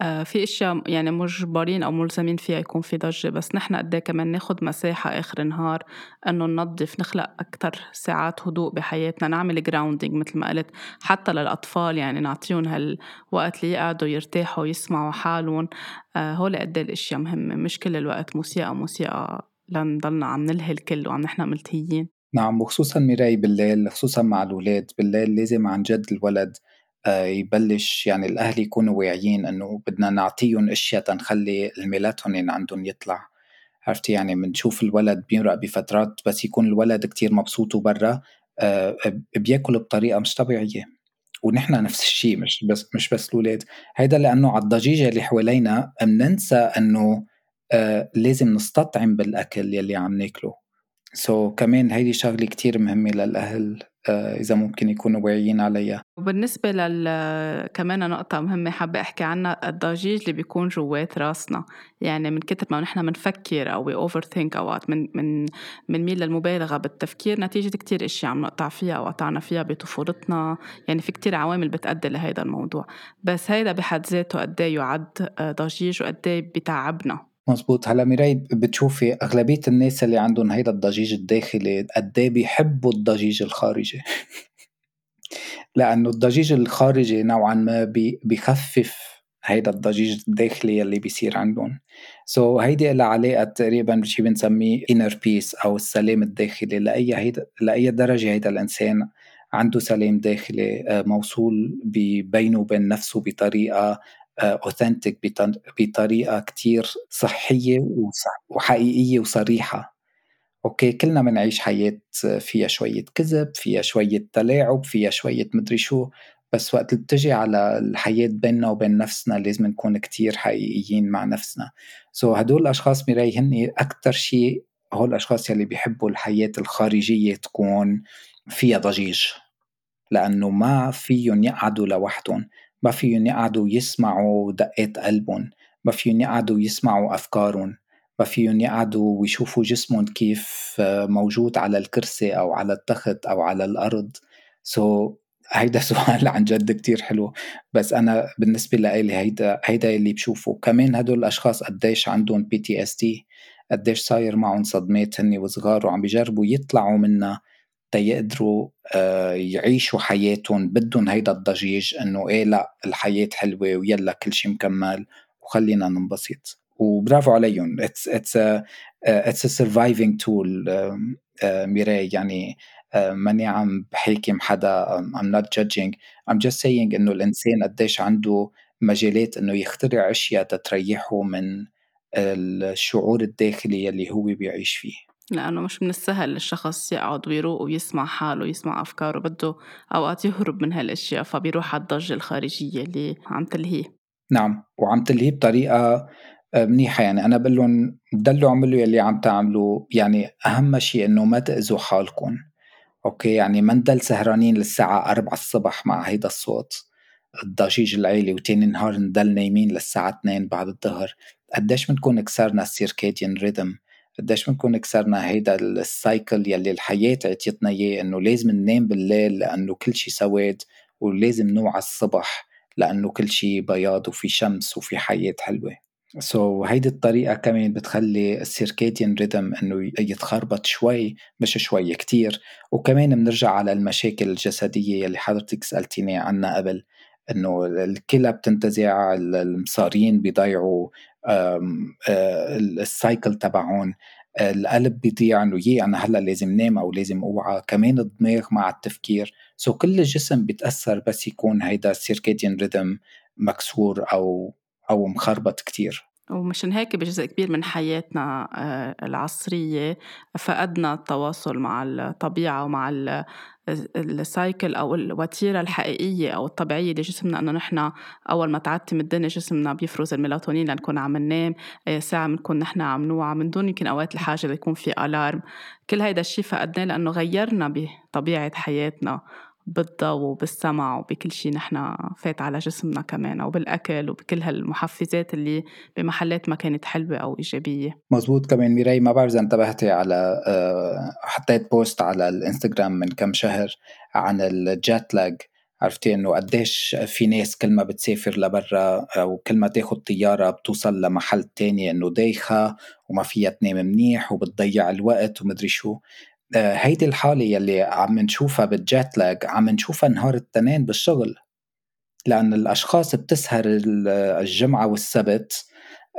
S1: في أشياء يعني مجبرين أو ملزمين فيها يكون في ضجة بس نحن قد إيه كمان ناخد مساحة آخر النهار إنه ننظف نخلق أكثر ساعات هدوء بحياتنا نعمل grounding مثل ما قلت حتى للأطفال يعني نعطيهم هالوقت اللي يقعدوا يرتاحوا ويسمعوا حالهم. آه، هول قد إيه الأشياء مهمة مش كل الوقت موسيقى موسيقى لنضلنا عم نلهي الكل وعم نحن ملتهيين.
S2: نعم وخصوصا ميراي بالليل خصوصا مع الأولاد. بالليل لازم عن جد الولد آه، يبلش يعني الأهل يكونوا واعيين إنه بدنا نعطيهم أشياء تنخلي الميلاتونين عندهم يطلع. عرفتي؟ يعني بنشوف الولد بيمرق بفترات بس يكون الولد كتير مبسوط وبرا آه، بياكل بطريقة مش طبيعية. ونحن نفس الشيء مش بس مش بس الأولاد. هيدا لأنه على الضجيجه اللي حوالينا بننسى إنه آه لازم نستطعم بالأكل يلي عم ناكله. سو so, كمان هيدي شغلة كتير مهمة للأهل. آه، إذا ممكن يكونوا واعيين عليها
S1: وبالنسبة لل كمان نقطة مهمة حابة أحكي عنها الضجيج اللي بيكون جوات راسنا. يعني من كتر ما نحن بنفكر أو أوفر ثينك أوقات من من بنميل للمبالغة بالتفكير نتيجة كتير أشياء عم نقطع فيها أو قطعنا فيها بطفولتنا. يعني في كتير عوامل بتأدي لهيدا الموضوع. بس هيدا بحد ذاته قد إيه يعد آه، ضجيج وقد إيه بتعبنا.
S2: مزبوط هلا ميراي بتشوفي أغلبية الناس اللي عندهم هيدا الضجيج الداخلي قد إيه بيحبوا الضجيج الخارجي؟ لأنه الضجيج الخارجي نوعا ما بيخفف هيدا الضجيج الداخلي اللي بيصير عندهم. so, هيدي لها علاقة تقريبا بشي بنسميه inner peace أو السلام الداخلي. لأي هيدا لأي درجة هيدا الإنسان عنده سلام داخلي آه، موصول بينه وبين نفسه بطريقة authentic بطريقة كتير صحية وحقيقية وصريحة. okay كلنا بنعيش حياة فيها شوية كذب فيها شوية تلاعب فيها شوية مدري شو بس وقت بتجي على الحياة بيننا وبين نفسنا لازم نكون كتير حقيقيين مع نفسنا. سو so هدول الأشخاص مراي هن أكتر شيء هول الأشخاص يلي بيحبوا الحياة الخارجية تكون فيها ضجيج لأنه ما فيهم يقعدوا لوحدهم. ما فيهم يقعدوا يسمعوا دقات قلبهم ما فيهم يقعدوا يسمعوا أفكارهم ما فيهم يقعدوا ويشوفوا جسمهم كيف آه، موجود على الكرسي أو على التخت أو على الأرض. so, هيدا سؤال عن جد كتير حلو. بس أنا بالنسبة لإلي هيدا هيدا اللي بشوفه. كمان هدول الأشخاص قديش عندهم PTSD قديش صاير معهم صدمات هني وصغار وعم بيجربوا يطلعوا منها. تيقدروا آه، يعيشوا حياتهم بدهم هيدا الضجيج إنه إيه لا الحياة حلوة ويلا كل شيء مكمل وخلينا ننبسط. وبرافو عليهم. it's it's it's surviving tool ميراي يعني uh, ماني عم بحاكم حدا I'm not judging. I'm just saying إنه الإنسان قديش عنده مجالات إنه يخترع أشياء تتريحه من الشعور الداخلي اللي هو بيعيش فيه.
S1: لأنه مش من السهل الشخص يقعد ويروق ويسمع حاله ويسمع أفكاره بده أوقات يهرب من هالأشياء فبيروح على الضجة الخارجية اللي عم تلهيه.
S2: نعم وعم تلهيه بطريقة آه، منيحة. يعني أنا بقول لهم ضلوا اعملوا يلي عم تعملوا. يعني أهم شيء إنه ما تأذوا حالكم. okay؟ يعني ما نضل سهرانين للساعة 4 الصبح مع هيدا الصوت الضجيج العالي وتاني نهار نضل نايمين للساعة 2 بعد الظهر. قديش بنكون كسرنا ال circadian rhythm قديش بنكون كسرنا هيدا ال cycle يلي الحياة عطيتنا إياه إنه لازم ننام بالليل لأنه كل شيء سواد ولازم نوعى الصبح لأنه كل شيء بياض وفي شمس وفي حياة حلوة. so, هيدي الطريقة كمان بتخلي ال circadian rhythm إنه يتخربط شوي مش شوي كتير. وكمان بنرجع على المشاكل الجسدية يلي حضرتك سألتيني عنها قبل إنه الكلى بتنتزع المصارين بيضيعوا ال cycle تبعون القلب بيضيع إنه يي أنا هلأ لازم نام أو لازم أوعى. كمان الدماغ مع التفكير. so كل الجسم بيتأثر بس يكون هيدا ال circadian rhythm مكسور أو أو مخربط كتير.
S1: ومشان هيك بجزء كبير من حياتنا آه، العصرية فقدنا التواصل مع الطبيعة ومع ال cycle أو الوتيرة الحقيقية أو الطبيعية لجسمنا إنه نحن أول ما تعتم الدنيا جسمنا بيفرز الميلاتونين لنكون عم ننام اي ساعة بنكون نحن عم نوعى من دون يمكن أوقات الحاجة ليكون في alarm كل هيدا الشيء فقدناه لأنه غيرنا بطبيعة حياتنا. بالضوء وبالسمع وبكل شيء نحن فات على جسمنا كمان أو بالأكل وبكل هالمحفزات اللي بمحلات ما كانت حلوة أو إيجابية.
S2: مزبوط. كمان ميراي ما بعرف إذا انتبهتي على آه، حطيت بوست على الإنستغرام من كم شهر عن الجات لاج عرفتي إنه قديش في ناس كل ما بتسافر لبرا أو كل ما تاخد طيارة بتوصل لمحل تاني إنه دايخة وما فيها تنام منيح وبتضيع الوقت ومدري شو. آه، هيدي الحالة يلي عم نشوفها بالجات لاج عم نشوفها نهار التنين بالشغل. لأن الأشخاص بتسهر الجمعة والسبت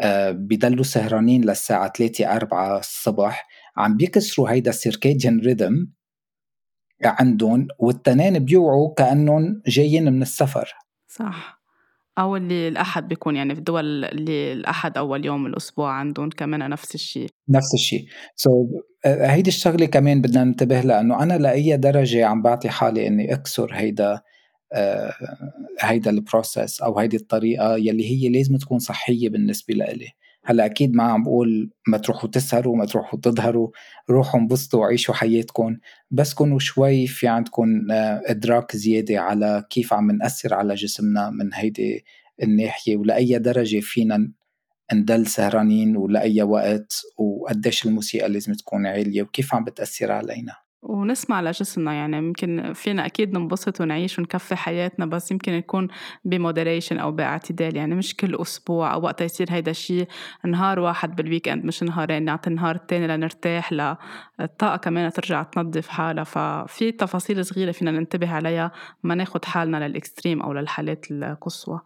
S2: آه، بيضلوا سهرانين للساعة 3 4 الصبح. عم بيكسروا هيدا السيركاديان ريذم عندهم والتنين بيوعوا كأنهم جايين من السفر.
S1: صح. أو اللي الأحد بيكون يعني في الدول اللي الأحد أول يوم الأسبوع عندهم كمان نفس الشيء
S2: نفس الشيء so, هيدي الشغلة كمان بدنا ننتبه لها إنه أنا لأي درجة عم بعطي حالي إني أكسر هيدا آه هيدا ال process أو هيدي الطريقة يلي هي لازم تكون صحية بالنسبة لإلي. هلأ أكيد ما عم بقول ما تروحوا تسهروا ما تروحوا تظهروا روحوا انبسطوا وعيشوا حياتكم بس كونوا شوي في عندكم آه، إدراك زيادة على كيف عم نأثر على جسمنا من هيدي الناحية ولأي درجة فينا نضل سهرانين ولأي وقت وقديش الموسيقى لازم تكون عالية وكيف عم بتأثر علينا؟
S1: ونسمع لجسمنا يعني يمكن فينا أكيد ننبسط ونعيش ونكفي حياتنا بس يمكن يكون ب moderation أو باعتدال يعني مش كل أسبوع أو وقت يصير هيدا الشيء نهار واحد بال weekend مش نهارين نعطي النهار التاني لنرتاح للطاقة كمان ترجع تنظف حالها ففي تفاصيل صغيرة فينا ننتبه عليها ما ناخد حالنا لل extreme أو للحالات القصوى.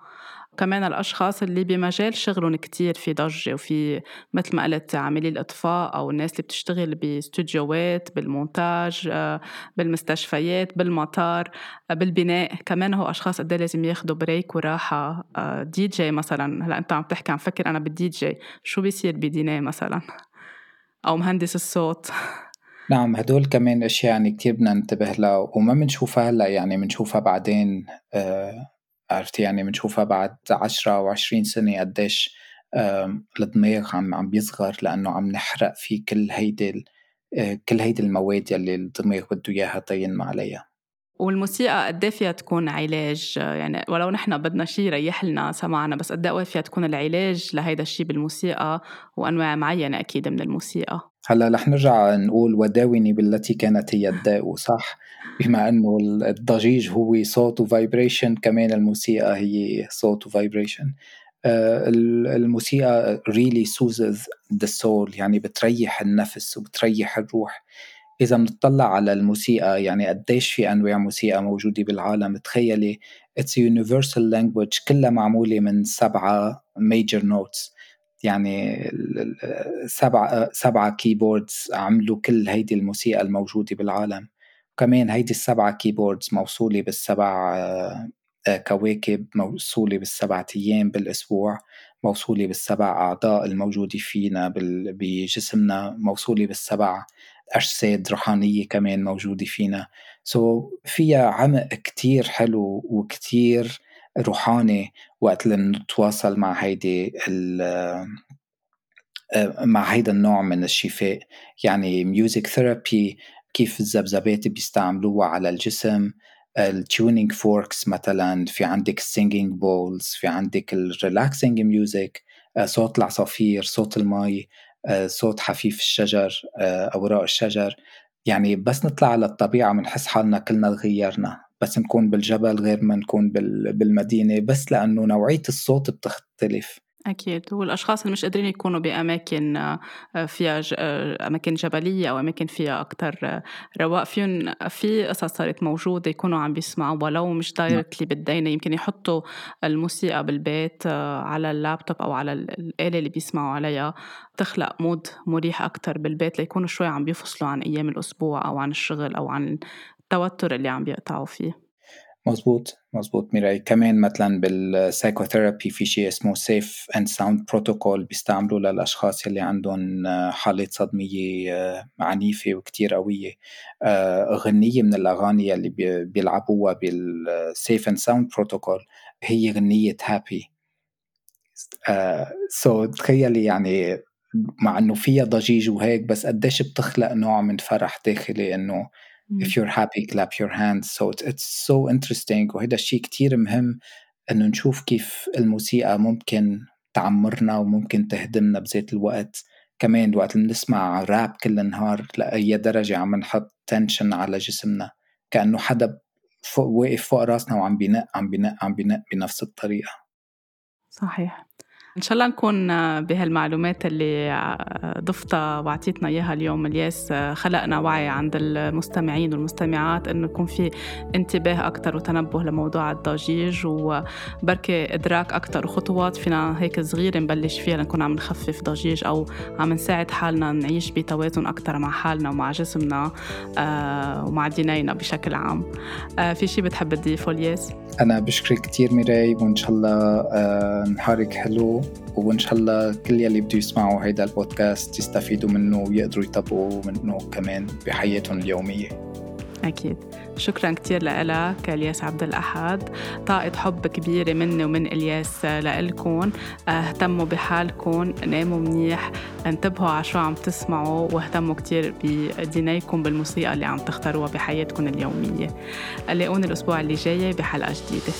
S1: كمان الأشخاص اللي بمجال شغلهم كتير في ضجة وفي مثل ما قلت عاملي الإطفاء أو الناس اللي بتشتغل باستوديوهات بالمونتاج آه، بالمستشفيات بالمطار آه، بالبناء. كمان هو أشخاص قد إيه لازم ياخدوا break وراحة. D آه، J مثلا. هلأ أنت عم تحكي عم فكر أنا بالدي جي شو بيصير بديناي مثلا؟ أو مهندس الصوت.
S2: نعم هدول كمان أشياء يعني كتير بدنا ننتبه لها وما بنشوفها هلأ يعني بنشوفها بعدين عرفت؟ يعني بنشوفها بعد عشرة أو عشرين سنة قديش الدماغ عم عم بيصغر لأنه عم نحرق فيه كل هيدي آه، كل هيدي المواد يلي الدماغ بده إياها تينمى عليها.
S1: والموسيقى قد إيه فيها تكون علاج؟ يعني ولو نحن بدنا شيء يريح لنا سمعنا بس قد إيه فيها تكون العلاج لهيدا الشيء بالموسيقى وأنواع معينة أكيد من الموسيقى؟
S2: هلا رح نرجع نقول وداوني بالتي كانت هي الداء صح؟ بما إنه الضجيج هو صوت و vibration كمان الموسيقى هي صوت و vibration آه، الموسيقى really soothes the soul يعني بتريح النفس وبتريح الروح. إذا بنطلع على الموسيقى يعني قديش في أنواع موسيقى موجودة بالعالم؟ تخيلي it's a universal language كلها معمولة من سبعة major notes. يعني سبعة سبعة keyboards عملوا كل هيدي الموسيقى الموجودة بالعالم. كمان هيدي السبعة keyboards موصولة بالسبع آه، كواكب موصولة بالسبعة أيام بالأسبوع موصولة بالسبع أعضاء الموجودة فينا بجسمنا موصولة بالسبع أجساد روحانية كمان موجودة فينا. so فيها عمق كتير حلو وكتير روحاني وقت اللي نتواصل مع هيدي آه، مع هيدا النوع من الشفاء. يعني music therapy كيف الذبذبات بيستعملوها على الجسم. ال tuning forks مثلا في عندك ال singing bowls في عندك ال relaxing music آه، صوت العصافير صوت المي آه، صوت حفيف الشجر أوراق الشجر. يعني بس نطلع على الطبيعة بنحس حالنا كلنا تغيرنا بس نكون بالجبل غير ما نكون بالمدينة بس لأنه نوعية الصوت بتختلف.
S1: أكيد. والأشخاص اللي مش قادرين يكونوا بأماكن آه، فيها آه، أماكن جبلية أو أماكن فيها أكتر آه، رواق فيهم في قصص صارت موجودة يكونوا عم بيسمعوا ولو مش directly نعم. بالمدينة. يمكن يحطوا الموسيقى بالبيت على اللابتوب أو على الآلة اللي بيسمعوا عليها. تخلق mood مريح أكتر بالبيت ليكونوا شوي عم بيفصلوا عن أيام الأسبوع أو عن الشغل أو عن التوتر اللي عم بيقطعوا فيه.
S2: مزبوط مزبوط ميراي. كمان مثلا بال psychotherapy في شيء اسمه safe and sound protocol بيستعملوا للأشخاص اللي عندهم حالات صدمية آه، عنيفة وكتير قوية. آه، غنية من الأغاني اللي بيلعبوها بال safe and sound protocol هي غنية happy so تخيلي يعني مع إنه فيها ضجيج وهيك بس قديش بتخلق نوع من فرح داخلي إنه if you're happy clap your hands. So it's so interesting. وهذا الشيء كتير مهم إنه نشوف كيف الموسيقى ممكن تعمرنا وممكن تهدمنا بذات الوقت. كمان وقت بنسمع راب كل النهار لأي درجة عم نحط تنشن على جسمنا. كأنه حدا فوق واقف فوق راسنا وعم بينق عم بينق عم بينق بنفس الطريقة.
S1: صحيح. إن شاء الله نكون بهالمعلومات اللي ضفتها وعطيتنا إياها اليوم الياس خلقنا وعي عند المستمعين والمستمعات إنه يكون في انتباه أكثر وتنبه لموضوع الضجيج وبركة إدراك أكثر وخطوات فينا هيك صغيرة نبلش فيها لنكون عم نخفف ضجيج أو عم نساعد حالنا نعيش بتوازن أكثر مع حالنا ومع جسمنا آه، ومع دينينا بشكل عام آه، في شيء بتحب تضيفه الياس؟
S2: أنا بشكرك كثير ميراي وإن شاء الله آه، نهارك حلو وإن شاء الله كل يلي بده يسمعوا هيدا البودكاست يستفيدوا منه ويقدروا يطبقوا منه كمان بحياتهم اليومية.
S1: أكيد. شكرا كتير لك الياس عبد الأحد. طاقة حب كبيرة مني ومن إلياس لإلكم اهتموا بحالكم ناموا منيح انتبهوا على شو عم تسمعوا واهتموا كتير بدينيكم بالموسيقى اللي عم تختاروها بحياتكم اليومية. لاقوني الأسبوع اللي جاي بحلقة جديدة.